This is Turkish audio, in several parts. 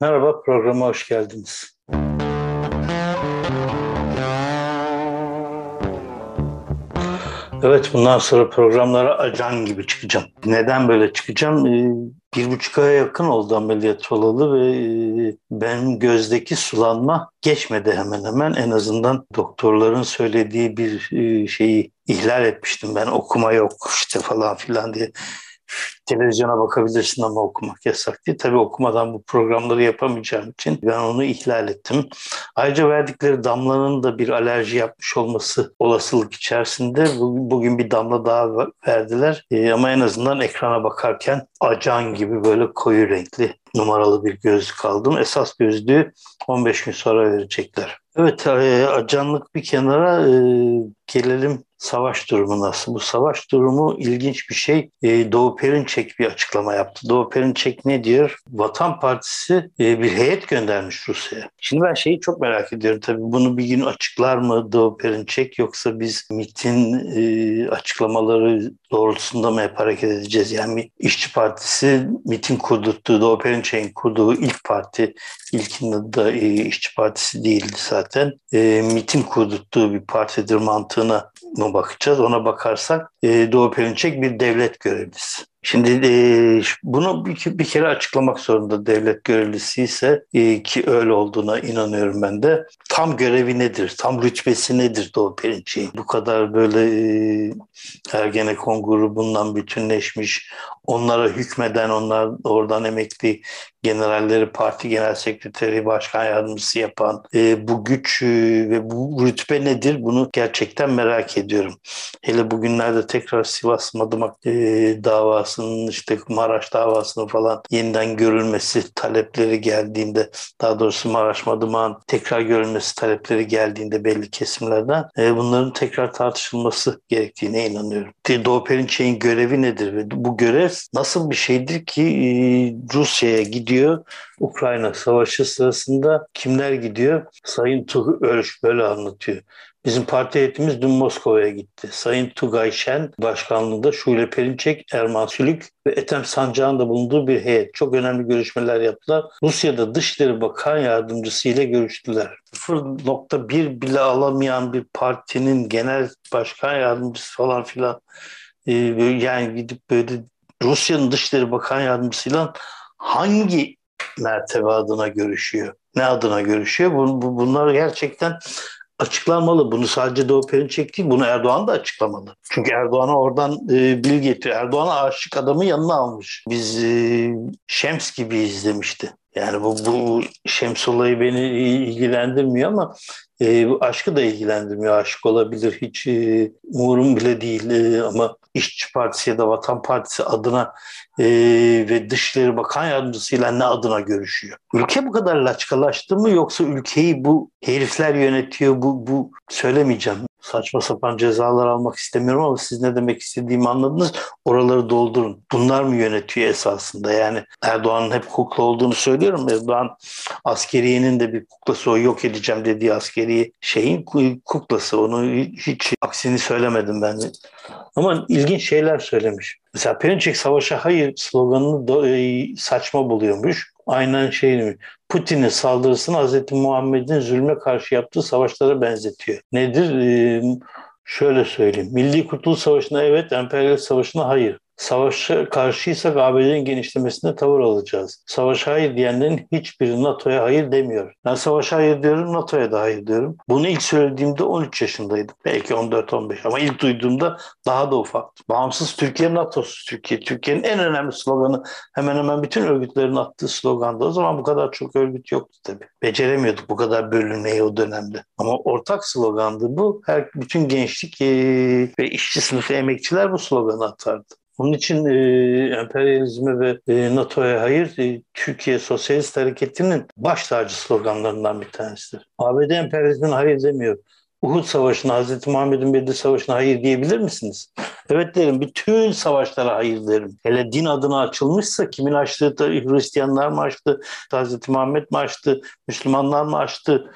Merhaba, programa hoş geldiniz. Evet, bundan sonra programlara acan gibi çıkacağım. Neden böyle çıkacağım? Ee, bir buçuk aya yakın oldu ameliyat olalı ve e, benim gözdeki sulanma geçmedi hemen hemen. En azından doktorların söylediği bir e, şeyi ihlal etmiştim ben. Okuma yok işte falan filan diye televizyona bakabilirsin ama okumak yasak diye. Tabii okumadan bu programları yapamayacağım için ben onu ihlal ettim. Ayrıca verdikleri damlanın da bir alerji yapmış olması olasılık içerisinde. Bugün bir damla daha verdiler ee, ama en azından ekrana bakarken acan gibi böyle koyu renkli numaralı bir gözlük aldım. Esas gözlüğü 15 gün sonra verecekler. Evet, e, acanlık bir kenara e, gelelim savaş durumu nasıl? Bu savaş durumu ilginç bir şey. E, Doğu Perinçek bir açıklama yaptı. Doğu Perinçek ne diyor? Vatan Partisi e, bir heyet göndermiş Rusya'ya. Şimdi ben şeyi çok merak ediyorum. Tabii bunu bir gün açıklar mı Doğu Perinçek yoksa biz MİT'in e, açıklamaları doğrultusunda mı hep hareket edeceğiz? Yani İşçi Partisi MİT'in kurdurttuğu, Doğu Perinçek'in kurduğu ilk parti, ilkinde de e, İşçi Partisi değildi zaten. MİT'in kurdurttuğu bir partidir mantığına mı bakacağız? Ona bakarsak e, Doğu Perinçek bir devlet görevlisi. Şimdi e, bunu bir, bir kere açıklamak zorunda devlet görevlisi ise e, ki öyle olduğuna inanıyorum ben de. Tam görevi nedir? Tam rütbesi nedir Doğu Perinçek'in? Bu kadar böyle e, Ergenekon grubundan bütünleşmiş, onlara hükmeden, onlar oradan emekli generalleri parti genel sekreteri, başkan yardımcısı yapan e, bu güç e, ve bu rütbe nedir? Bunu gerçekten merak ediyorum. Hele bugünlerde tekrar Sivas Madımak e, davasının işte Maraş davasının falan yeniden görülmesi talepleri geldiğinde daha doğrusu Maraş Madımak'ın tekrar görülmesi talepleri geldiğinde belli kesimlerden e, bunların tekrar tartışılması gerektiğine inanıyorum. Doğu Perinçek'in görevi nedir ve bu görev nasıl bir şeydir ki e, Rusya'ya gidiyor. Ukrayna Savaşı sırasında kimler gidiyor? Sayın Tuğ Örüş böyle anlatıyor. Bizim parti heyetimiz dün Moskova'ya gitti. Sayın Tugay Şen başkanlığında Şule Perinçek, Erman Sülük ve Ethem Sancak'ın da bulunduğu bir heyet. Çok önemli görüşmeler yaptılar. Rusya'da Dışişleri Bakan Yardımcısı ile görüştüler. 0.1 bile alamayan bir partinin genel başkan yardımcısı falan filan e, yani gidip böyle Rusya'nın Dışişleri Bakan Yardımcısıyla hangi mertebe adına görüşüyor? Ne adına görüşüyor? Bu, bu, bunlar gerçekten açıklanmalı. Bunu sadece Doğu Perinçek değil, bunu Erdoğan da açıklamalı. Çünkü Erdoğan'a oradan e, bil getiriyor. Erdoğan'a aşık adamı yanına almış. Biz e, Şems gibi izlemişti. Yani bu, bu Şems olayı beni ilgilendirmiyor ama e, aşkı da ilgilendirmiyor. Aşık olabilir hiç e, umurum bile değil e, ama İşçi Partisi ya da Vatan Partisi adına e, ve Dışişleri Bakan Yardımcısıyla ne adına görüşüyor? Ülke bu kadar laçkalaştı mı yoksa ülkeyi bu herifler yönetiyor bu, bu söylemeyeceğim saçma sapan cezalar almak istemiyorum ama siz ne demek istediğimi anladınız. Oraları doldurun. Bunlar mı yönetiyor esasında? Yani Erdoğan'ın hep kukla olduğunu söylüyorum. Erdoğan askeriyenin de bir kuklası o yok edeceğim dediği askeri şeyin kuklası. Onu hiç aksini söylemedim ben. Ama ilginç şeyler söylemiş. Mesela Perinçek savaşa hayır sloganını e, saçma buluyormuş. Aynen şey Putin'in saldırısını Hz. Muhammed'in zulme karşı yaptığı savaşlara benzetiyor. Nedir? Ee, şöyle söyleyeyim. Milli Kurtuluş Savaşı'na evet, emperyalist savaşına hayır. Savaşa karşıysak ABD'nin genişlemesine tavır alacağız. Savaşa hayır diyenlerin hiçbiri NATO'ya hayır demiyor. Ben savaşa hayır diyorum, NATO'ya da hayır diyorum. Bunu ilk söylediğimde 13 yaşındaydım. Belki 14-15 ama ilk duyduğumda daha da ufaktı. Bağımsız Türkiye, NATO'suz Türkiye. Türkiye'nin en önemli sloganı hemen hemen bütün örgütlerin attığı slogandı. O zaman bu kadar çok örgüt yoktu tabii. Beceremiyorduk bu kadar bölünmeyi o dönemde. Ama ortak slogandı bu. Her, bütün gençlik ve işçi sınıfı emekçiler bu sloganı atardı. Onun için e, emperyalizme ve e, NATO'ya hayır e, Türkiye Sosyalist Hareketi'nin baş tacı sloganlarından bir tanesidir. ABD emperyalizmine hayır demiyor. Uhud Savaşı'na, Hz. Muhammed'in Bedir Savaşı'na hayır diyebilir misiniz? Evet derim. Bütün savaşlara hayır derim. Hele din adına açılmışsa kimin açtığı Hristiyanlar mı açtı, Hz. Muhammed mi açtı, Müslümanlar mı açtı?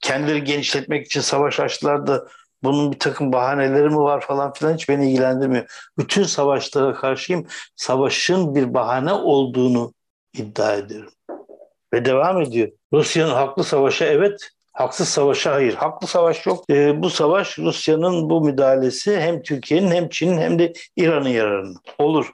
Kendileri genişletmek için savaş açtılar da bunun bir takım bahaneleri mi var falan filan hiç beni ilgilendirmiyor. Bütün savaşlara karşıyım. Savaşın bir bahane olduğunu iddia ediyorum. ve devam ediyor. Rusya'nın haklı savaşa evet, haksız savaşa hayır. Haklı savaş yok. E, bu savaş Rusya'nın bu müdahalesi hem Türkiye'nin hem Çin'in hem de İran'ın yararına. Olur.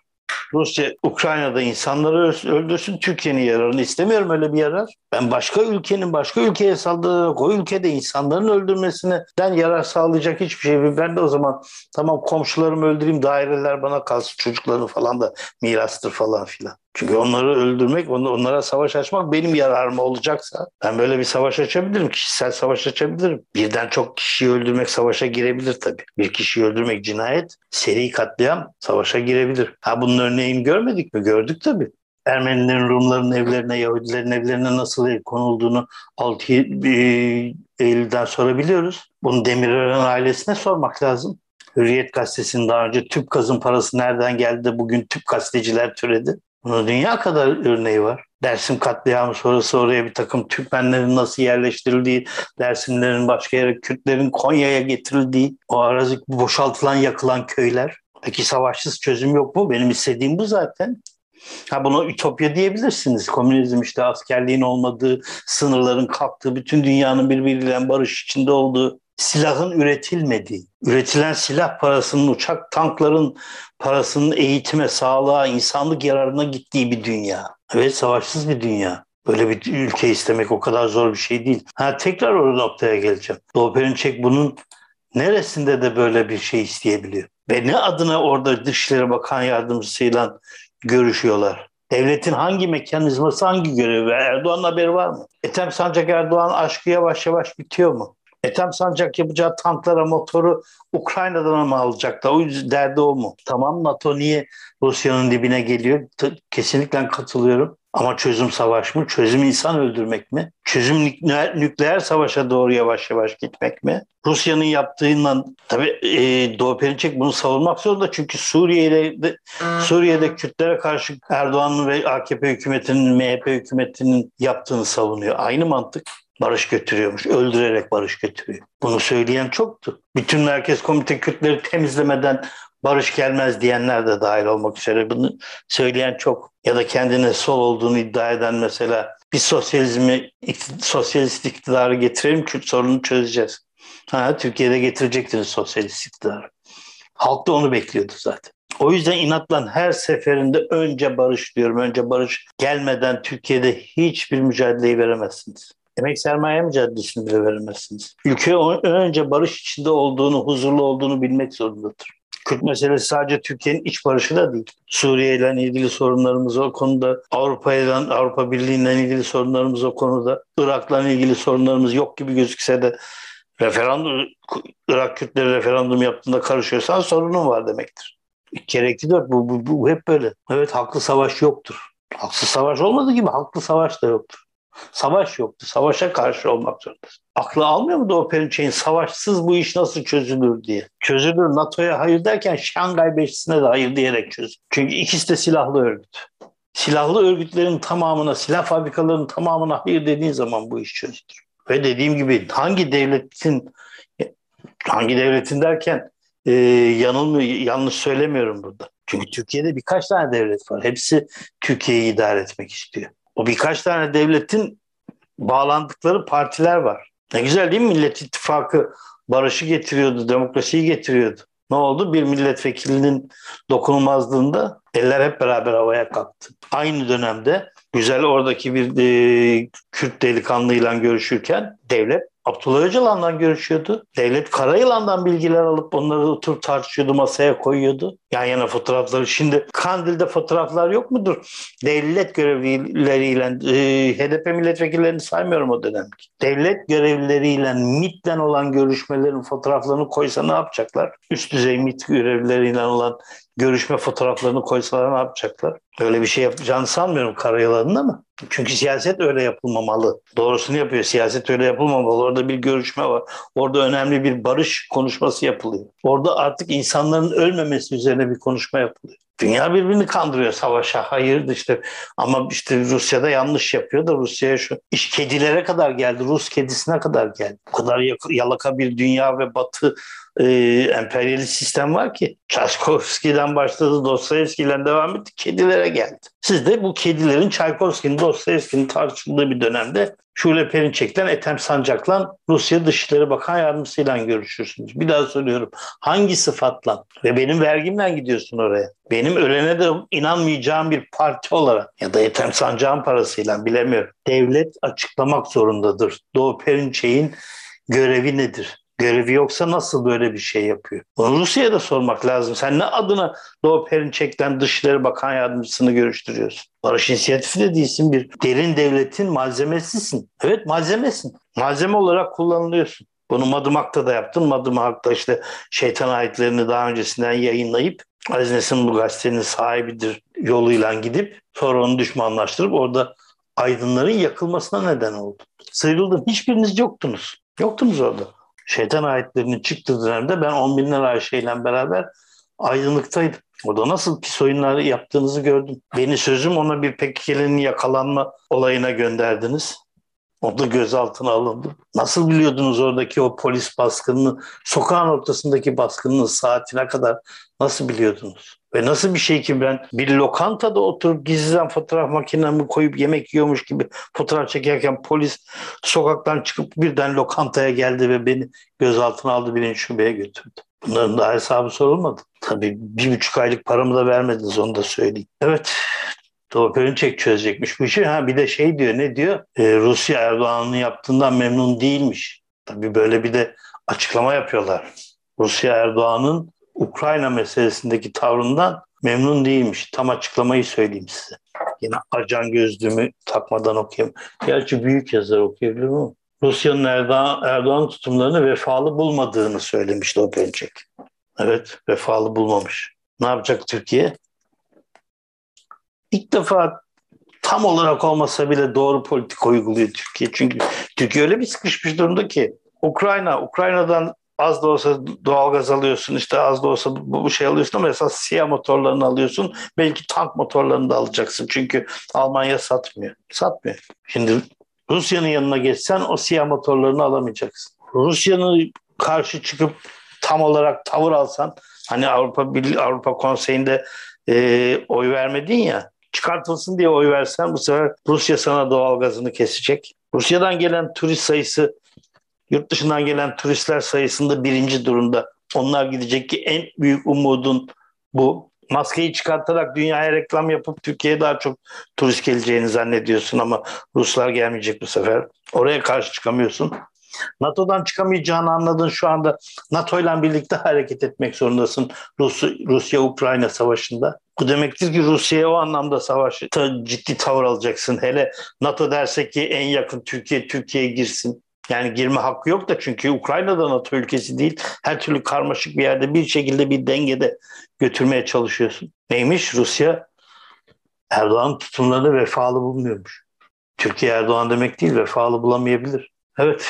Rusya Ukrayna'da insanları öldürsün Türkiye'nin yararını istemiyorum öyle bir yarar. Ben başka ülkenin başka ülkeye saldırarak o ülkede insanların öldürmesinden yarar sağlayacak hiçbir şey. Ben de o zaman tamam komşularımı öldüreyim daireler bana kalsın çocuklarını falan da mirastır falan filan. Çünkü onları öldürmek, onlara savaş açmak benim yararıma olacaksa ben böyle bir savaş açabilirim. Kişisel savaş açabilirim. Birden çok kişiyi öldürmek savaşa girebilir tabii. Bir kişiyi öldürmek cinayet, seri katliam savaşa girebilir. Ha bunun örneğini görmedik mi? Gördük tabii. Ermenilerin, Rumların evlerine, Yahudilerin evlerine nasıl el konulduğunu 6 e, Eylül'den sonra biliyoruz. Bunu Demirören ailesine sormak lazım. Hürriyet gazetesinin daha önce tüp gazın parası nereden geldi de bugün tüp gazeteciler türedi. Bunun dünya kadar örneği var. Dersim katliamı sonrası oraya bir takım Türkmenlerin nasıl yerleştirildiği, Dersimlerin başka yere, Kürtlerin Konya'ya getirildiği, o arazi boşaltılan, yakılan köyler. Peki savaşsız çözüm yok mu? Benim istediğim bu zaten. Ha buna ütopya diyebilirsiniz. Komünizm işte askerliğin olmadığı, sınırların kalktığı, bütün dünyanın birbiriyle barış içinde olduğu, silahın üretilmediği, üretilen silah parasının, uçak tankların parasının eğitime, sağlığa, insanlık yararına gittiği bir dünya. Evet savaşsız bir dünya. Böyle bir ülke istemek o kadar zor bir şey değil. Ha tekrar o noktaya geleceğim. Doğu Perinçek bunun neresinde de böyle bir şey isteyebiliyor? Ve ne adına orada Dışişleri Bakan Yardımcısıyla görüşüyorlar? Devletin hangi mekanizması, hangi görevi? Erdoğan'ın haberi var mı? Ethem Sancak Erdoğan aşkı yavaş yavaş bitiyor mu? Ethem Sancak yapacağı tanklara motoru Ukrayna'dan mı alacaklar? O yüzden derdi o mu? Tamam NATO niye Rusya'nın dibine geliyor? Kesinlikle katılıyorum. Ama çözüm savaş mı? Çözüm insan öldürmek mi? Çözüm nükleer, nükleer savaşa doğru yavaş yavaş gitmek mi? Rusya'nın yaptığından tabii e, Doğu Perinçek bunu savunmak zorunda çünkü Suriye'de Suriye'de Kürtlere karşı Erdoğan'ın ve AKP hükümetinin, MHP hükümetinin yaptığını savunuyor. Aynı mantık barış götürüyormuş. Öldürerek barış götürüyor. Bunu söyleyen çoktu. Bütün Merkez Komite Kürtleri temizlemeden barış gelmez diyenler de dahil olmak üzere bunu söyleyen çok. Ya da kendine sol olduğunu iddia eden mesela bir sosyalizmi, sosyalist iktidarı getirelim Kürt sorununu çözeceğiz. Ha, Türkiye'de getirecektiniz sosyalist iktidarı. Halk da onu bekliyordu zaten. O yüzden inatla her seferinde önce barış diyorum. Önce barış gelmeden Türkiye'de hiçbir mücadeleyi veremezsiniz. Emek sermaye mücadelesini bile veremezsiniz. Ülke önce barış içinde olduğunu, huzurlu olduğunu bilmek zorundadır. Kürt meselesi sadece Türkiye'nin iç barışı da değil. Suriye ile ilgili sorunlarımız o konuda, Avrupa ile Avrupa Birliği ile ilgili sorunlarımız o konuda, Irak'la ilgili sorunlarımız yok gibi gözükse de referandum Irak Kürtleri referandum yaptığında karışıyorsan sorunun var demektir. İki dört bu, bu, bu hep böyle. Evet haklı savaş yoktur. Haksız savaş olmadığı gibi haklı savaş da yoktur. Savaş yoktu. Savaşa karşı olmak zorundasın. Aklı almıyor mu Doğu Perinçek'in savaşsız bu iş nasıl çözülür diye. Çözülür NATO'ya hayır derken Şangay Beşisi'ne de hayır diyerek çözülür. Çünkü ikisi de silahlı örgüt. Silahlı örgütlerin tamamına, silah fabrikalarının tamamına hayır dediğin zaman bu iş çözülür. Ve dediğim gibi hangi devletin hangi devletin derken e, yanılmıyor, yanlış söylemiyorum burada. Çünkü Türkiye'de birkaç tane devlet var. Hepsi Türkiye'yi idare etmek istiyor. O birkaç tane devletin bağlandıkları partiler var. Ne güzel değil mi? Millet İttifakı barışı getiriyordu, demokrasiyi getiriyordu. Ne oldu? Bir milletvekilinin dokunulmazlığında eller hep beraber havaya kalktı. Aynı dönemde güzel oradaki bir e, Kürt delikanlıyla görüşürken devlet Abdullah Öcalan'dan görüşüyordu. Devlet Karayılan'dan bilgiler alıp onları oturup tartışıyordu, masaya koyuyordu. Yan yana fotoğrafları. Şimdi Kandil'de fotoğraflar yok mudur? Devlet görevlileriyle, e, HDP milletvekillerini saymıyorum o dönemki. Devlet görevlileriyle MIT'le olan görüşmelerin fotoğraflarını koysa ne yapacaklar? Üst düzey MIT görevlileriyle olan görüşme fotoğraflarını koysalar ne yapacaklar? Öyle bir şey yapacağını sanmıyorum karayılanın ama. Çünkü siyaset öyle yapılmamalı. Doğrusunu yapıyor. Siyaset öyle yapılmamalı. Orada bir görüşme var. Orada önemli bir barış konuşması yapılıyor. Orada artık insanların ölmemesi üzerine bir konuşma yapılıyor. Dünya birbirini kandırıyor savaşa. Hayırdır işte ama işte Rusya'da yanlış yapıyor da Rusya'ya şu iş kedilere kadar geldi. Rus kedisine kadar geldi. Bu kadar yalaka bir dünya ve batı e, emperyalist sistem var ki. Çaykovski'den başladı, Dostoyevski'den devam etti, kedilere geldi. Siz de bu kedilerin Çaykovski'nin, Dostoyevski'nin tartışıldığı bir dönemde Şule Perinçek'ten Ethem Sancak'la Rusya Dışişleri Bakan Yardımcısıyla görüşürsünüz. Bir daha soruyorum. Hangi sıfatla? Ve benim vergimle gidiyorsun oraya. Benim ölene de inanmayacağım bir parti olarak ya da Ethem Sancak'ın parasıyla bilemiyorum. Devlet açıklamak zorundadır. Doğu Perinçek'in görevi nedir? Görevi yoksa nasıl böyle bir şey yapıyor? Bunu Rusya'ya da sormak lazım. Sen ne adına Doğu Perinçek'ten Dışişleri Bakan Yardımcısını görüştürüyorsun? Barış inisiyatifi de değilsin bir derin devletin malzemesisin. Evet malzemesin. Malzeme olarak kullanılıyorsun. Bunu Madımak'ta da yaptın. Madımak'ta işte şeytan ayetlerini daha öncesinden yayınlayıp Aziz Nesin bu gazetenin sahibidir yoluyla gidip sonra onu düşmanlaştırıp orada aydınların yakılmasına neden oldu. Sıyrıldın. Hiçbiriniz yoktunuz. Yoktunuz orada şeytan ayetlerinin çıktığı dönemde ben on binler Ayşe beraber aydınlıktaydım. Orada nasıl pis oyunlar yaptığınızı gördüm. Beni sözüm ona bir PKK'nin yakalanma olayına gönderdiniz. O da gözaltına alındı. Nasıl biliyordunuz oradaki o polis baskınını, sokağın ortasındaki baskının saatine kadar nasıl biliyordunuz? Ve nasıl bir şey ki ben bir lokantada oturup gizliden fotoğraf makinemi koyup yemek yiyormuş gibi fotoğraf çekerken polis sokaktan çıkıp birden lokantaya geldi ve beni gözaltına aldı birinci şubeye götürdü. Bunların da hesabı sorulmadı. Tabii bir buçuk aylık paramı da vermediniz onu da söyleyeyim. Evet Doğu Perinçek çözecekmiş bu işi. Ha bir de şey diyor ne diyor? Ee, Rusya Erdoğan'ın yaptığından memnun değilmiş. Tabii böyle bir de açıklama yapıyorlar. Rusya Erdoğan'ın Ukrayna meselesindeki tavrından memnun değilmiş. Tam açıklamayı söyleyeyim size. Yine ajan gözlüğümü takmadan okuyayım. Gerçi büyük yazar okuyabilir mi? Rusya'nın Erdoğan, Erdoğan tutumlarını vefalı bulmadığını söylemişti o Perinçek. Evet, vefalı bulmamış. Ne yapacak Türkiye? İlk defa tam olarak olmasa bile doğru politik uyguluyor Türkiye. Çünkü Türkiye öyle bir sıkışmış durumda ki Ukrayna, Ukrayna'dan az da olsa doğalgaz alıyorsun işte az da olsa bu, bu şey alıyorsun ama esas siyah motorlarını alıyorsun. Belki tank motorlarını da alacaksın çünkü Almanya satmıyor. Satmıyor. Şimdi Rusya'nın yanına geçsen o siyah motorlarını alamayacaksın. Rusya'nın karşı çıkıp tam olarak tavır alsan hani Avrupa Avrupa Konseyi'nde e, oy vermedin ya çıkartılsın diye oy versen bu sefer Rusya sana doğalgazını kesecek. Rusya'dan gelen turist sayısı Yurt dışından gelen turistler sayısında birinci durumda. Onlar gidecek ki en büyük umudun bu. Maskeyi çıkartarak dünyaya reklam yapıp Türkiye'ye daha çok turist geleceğini zannediyorsun ama Ruslar gelmeyecek bu sefer. Oraya karşı çıkamıyorsun. NATO'dan çıkamayacağını anladın şu anda. NATO ile birlikte hareket etmek zorundasın Rus, Rusya-Ukrayna savaşında. Bu demektir ki Rusya'ya o anlamda savaş ciddi tavır alacaksın. Hele NATO derse ki en yakın Türkiye Türkiye'ye girsin. Yani girme hakkı yok da çünkü Ukrayna'da NATO ülkesi değil. Her türlü karmaşık bir yerde bir şekilde bir dengede götürmeye çalışıyorsun. Neymiş? Rusya Erdoğan tutumlarını vefalı bulmuyormuş. Türkiye Erdoğan demek değil, vefalı bulamayabilir. Evet,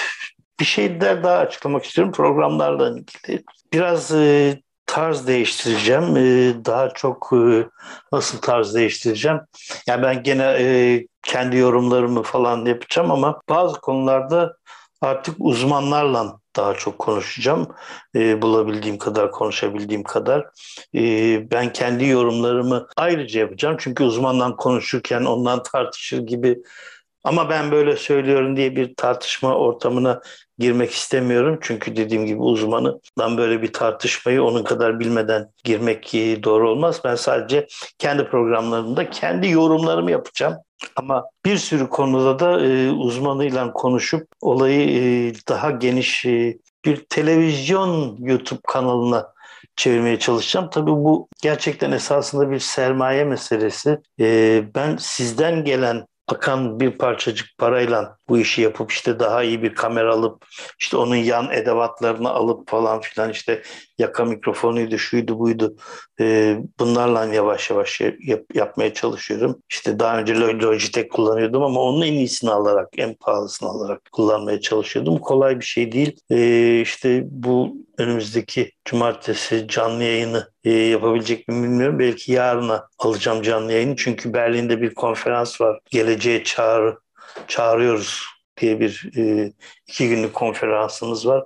bir şey daha açıklamak istiyorum programlarla ilgili. Biraz e, tarz değiştireceğim. E, daha çok e, nasıl tarz değiştireceğim? Yani ben gene e, kendi yorumlarımı falan yapacağım ama bazı konularda artık uzmanlarla daha çok konuşacağım. E, bulabildiğim kadar, konuşabildiğim kadar. E, ben kendi yorumlarımı ayrıca yapacağım. Çünkü uzmanla konuşurken ondan tartışır gibi ama ben böyle söylüyorum diye bir tartışma ortamına girmek istemiyorum. Çünkü dediğim gibi uzmanından böyle bir tartışmayı onun kadar bilmeden girmek doğru olmaz. Ben sadece kendi programlarımda kendi yorumlarımı yapacağım. Ama bir sürü konuda da e, uzmanıyla konuşup olayı e, daha geniş e, bir televizyon YouTube kanalına çevirmeye çalışacağım. Tabii bu gerçekten esasında bir sermaye meselesi. E, ben sizden gelen akan bir parçacık parayla bu işi yapıp işte daha iyi bir kamera alıp işte onun yan edevatlarını alıp falan filan işte yaka mikrofonuydu şuydu buydu e, bunlarla yavaş yavaş yap, yapmaya çalışıyorum. İşte daha önce Logitech kullanıyordum ama onun en iyisini alarak, en pahalısını alarak kullanmaya çalışıyordum. Kolay bir şey değil. E, işte bu önümüzdeki cumartesi canlı yayını e, yapabilecek mi bilmiyorum. Belki yarına alacağım canlı yayını. Çünkü Berlin'de bir konferans var. Geleceğe çağrı çağırıyoruz diye bir e, iki günlük konferansımız var.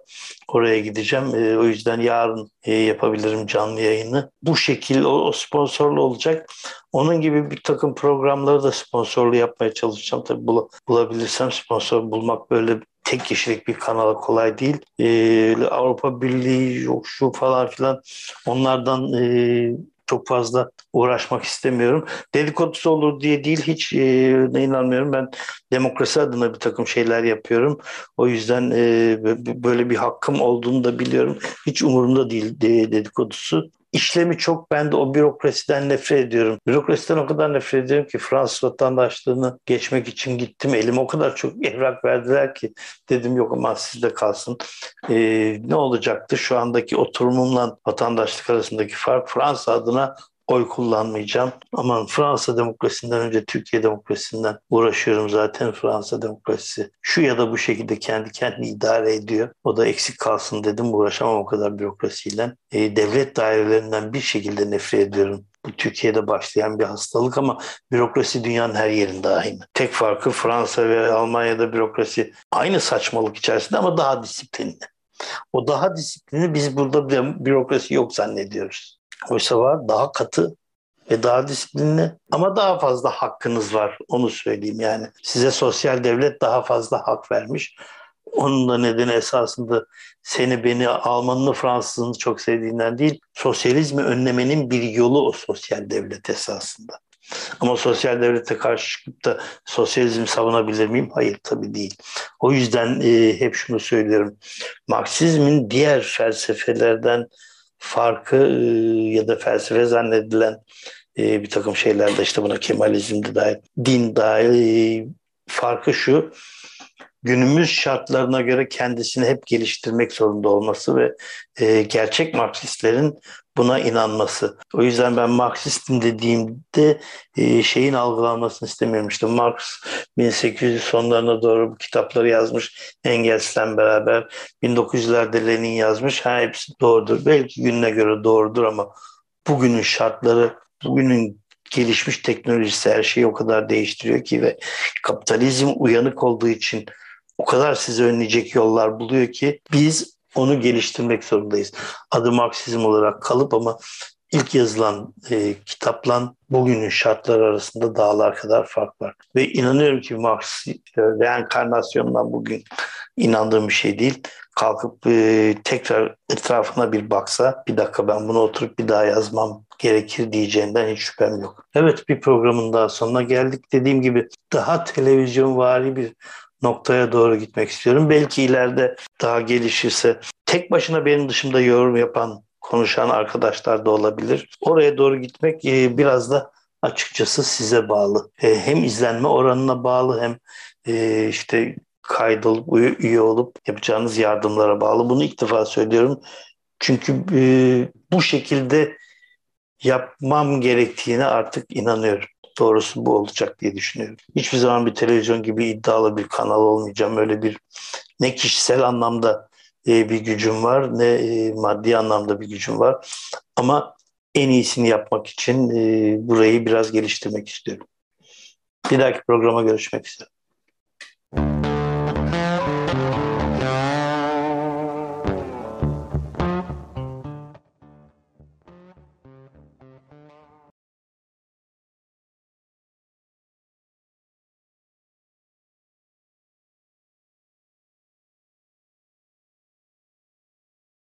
Oraya gideceğim. E, o yüzden yarın e, yapabilirim canlı yayını. Bu şekil o, o sponsorlu olacak. Onun gibi bir takım programları da sponsorlu yapmaya çalışacağım. Tabii bul, bulabilirsem sponsor bulmak böyle tek kişilik bir kanala kolay değil. E, Avrupa Birliği yok şu falan filan onlardan e, çok fazla uğraşmak istemiyorum. Dedikodusu olur diye değil hiç e, inanmıyorum. Ben demokrasi adına bir takım şeyler yapıyorum. O yüzden e, böyle bir hakkım olduğunu da biliyorum. Hiç umurumda değil de, dedikodusu işlemi çok ben de o bürokrasiden nefret ediyorum. Bürokrasiden o kadar nefret ediyorum ki Fransız vatandaşlığını geçmek için gittim. Elim o kadar çok evrak verdiler ki dedim yok ama sizde kalsın. Ee, ne olacaktı şu andaki oturumumla vatandaşlık arasındaki fark Fransa adına oy kullanmayacağım. Aman Fransa demokrasisinden önce Türkiye demokrasisinden uğraşıyorum zaten Fransa demokrasisi. Şu ya da bu şekilde kendi kendini idare ediyor. O da eksik kalsın dedim uğraşamam o kadar bürokrasiyle. E, devlet dairelerinden bir şekilde nefret ediyorum. Bu Türkiye'de başlayan bir hastalık ama bürokrasi dünyanın her yerinde aynı. Tek farkı Fransa ve Almanya'da bürokrasi aynı saçmalık içerisinde ama daha disiplinli. O daha disiplini biz burada bürokrasi yok zannediyoruz. Oysa var daha katı ve daha disiplinli ama daha fazla hakkınız var onu söyleyeyim yani. Size sosyal devlet daha fazla hak vermiş. Onun da nedeni esasında seni beni Almanını Fransızını çok sevdiğinden değil sosyalizmi önlemenin bir yolu o sosyal devlet esasında. Ama sosyal devlete karşı çıkıp da sosyalizm savunabilir miyim? Hayır tabii değil. O yüzden e, hep şunu söylüyorum. Marksizmin diğer felsefelerden farkı ya da felsefe zannedilen bir takım şeylerde işte buna Kemalizm de dahil, din dahil farkı şu. Günümüz şartlarına göre kendisini hep geliştirmek zorunda olması ve gerçek Marksistlerin buna inanması. O yüzden ben Marksistim dediğimde e, şeyin algılanmasını istemiyorum. İşte Marx 1800 sonlarına doğru bu kitapları yazmış Engels'le beraber. 1900'lerde Lenin yazmış. Ha hepsi doğrudur. Belki gününe göre doğrudur ama bugünün şartları, bugünün gelişmiş teknolojisi her şeyi o kadar değiştiriyor ki ve kapitalizm uyanık olduğu için o kadar sizi önleyecek yollar buluyor ki biz onu geliştirmek zorundayız. Adı Marksizm olarak kalıp ama ilk yazılan e, kitapla bugünün şartları arasında dağlar kadar fark var. Ve inanıyorum ki Marx e, reenkarnasyondan bugün inandığım bir şey değil. Kalkıp e, tekrar etrafına bir baksa bir dakika ben bunu oturup bir daha yazmam gerekir diyeceğinden hiç şüphem yok. Evet bir programın daha sonuna geldik. Dediğim gibi daha televizyon vari bir noktaya doğru gitmek istiyorum. Belki ileride daha gelişirse tek başına benim dışımda yorum yapan, konuşan arkadaşlar da olabilir. Oraya doğru gitmek e, biraz da açıkçası size bağlı. E, hem izlenme oranına bağlı hem e, işte kaydolup üye olup yapacağınız yardımlara bağlı. Bunu ilk defa söylüyorum. Çünkü bu şekilde yapmam gerektiğine artık inanıyorum doğrusu bu olacak diye düşünüyorum. Hiçbir zaman bir televizyon gibi iddialı bir kanal olmayacağım. Öyle bir ne kişisel anlamda e, bir gücüm var ne e, maddi anlamda bir gücüm var. Ama en iyisini yapmak için e, burayı biraz geliştirmek istiyorum. Bir dahaki programa görüşmek üzere.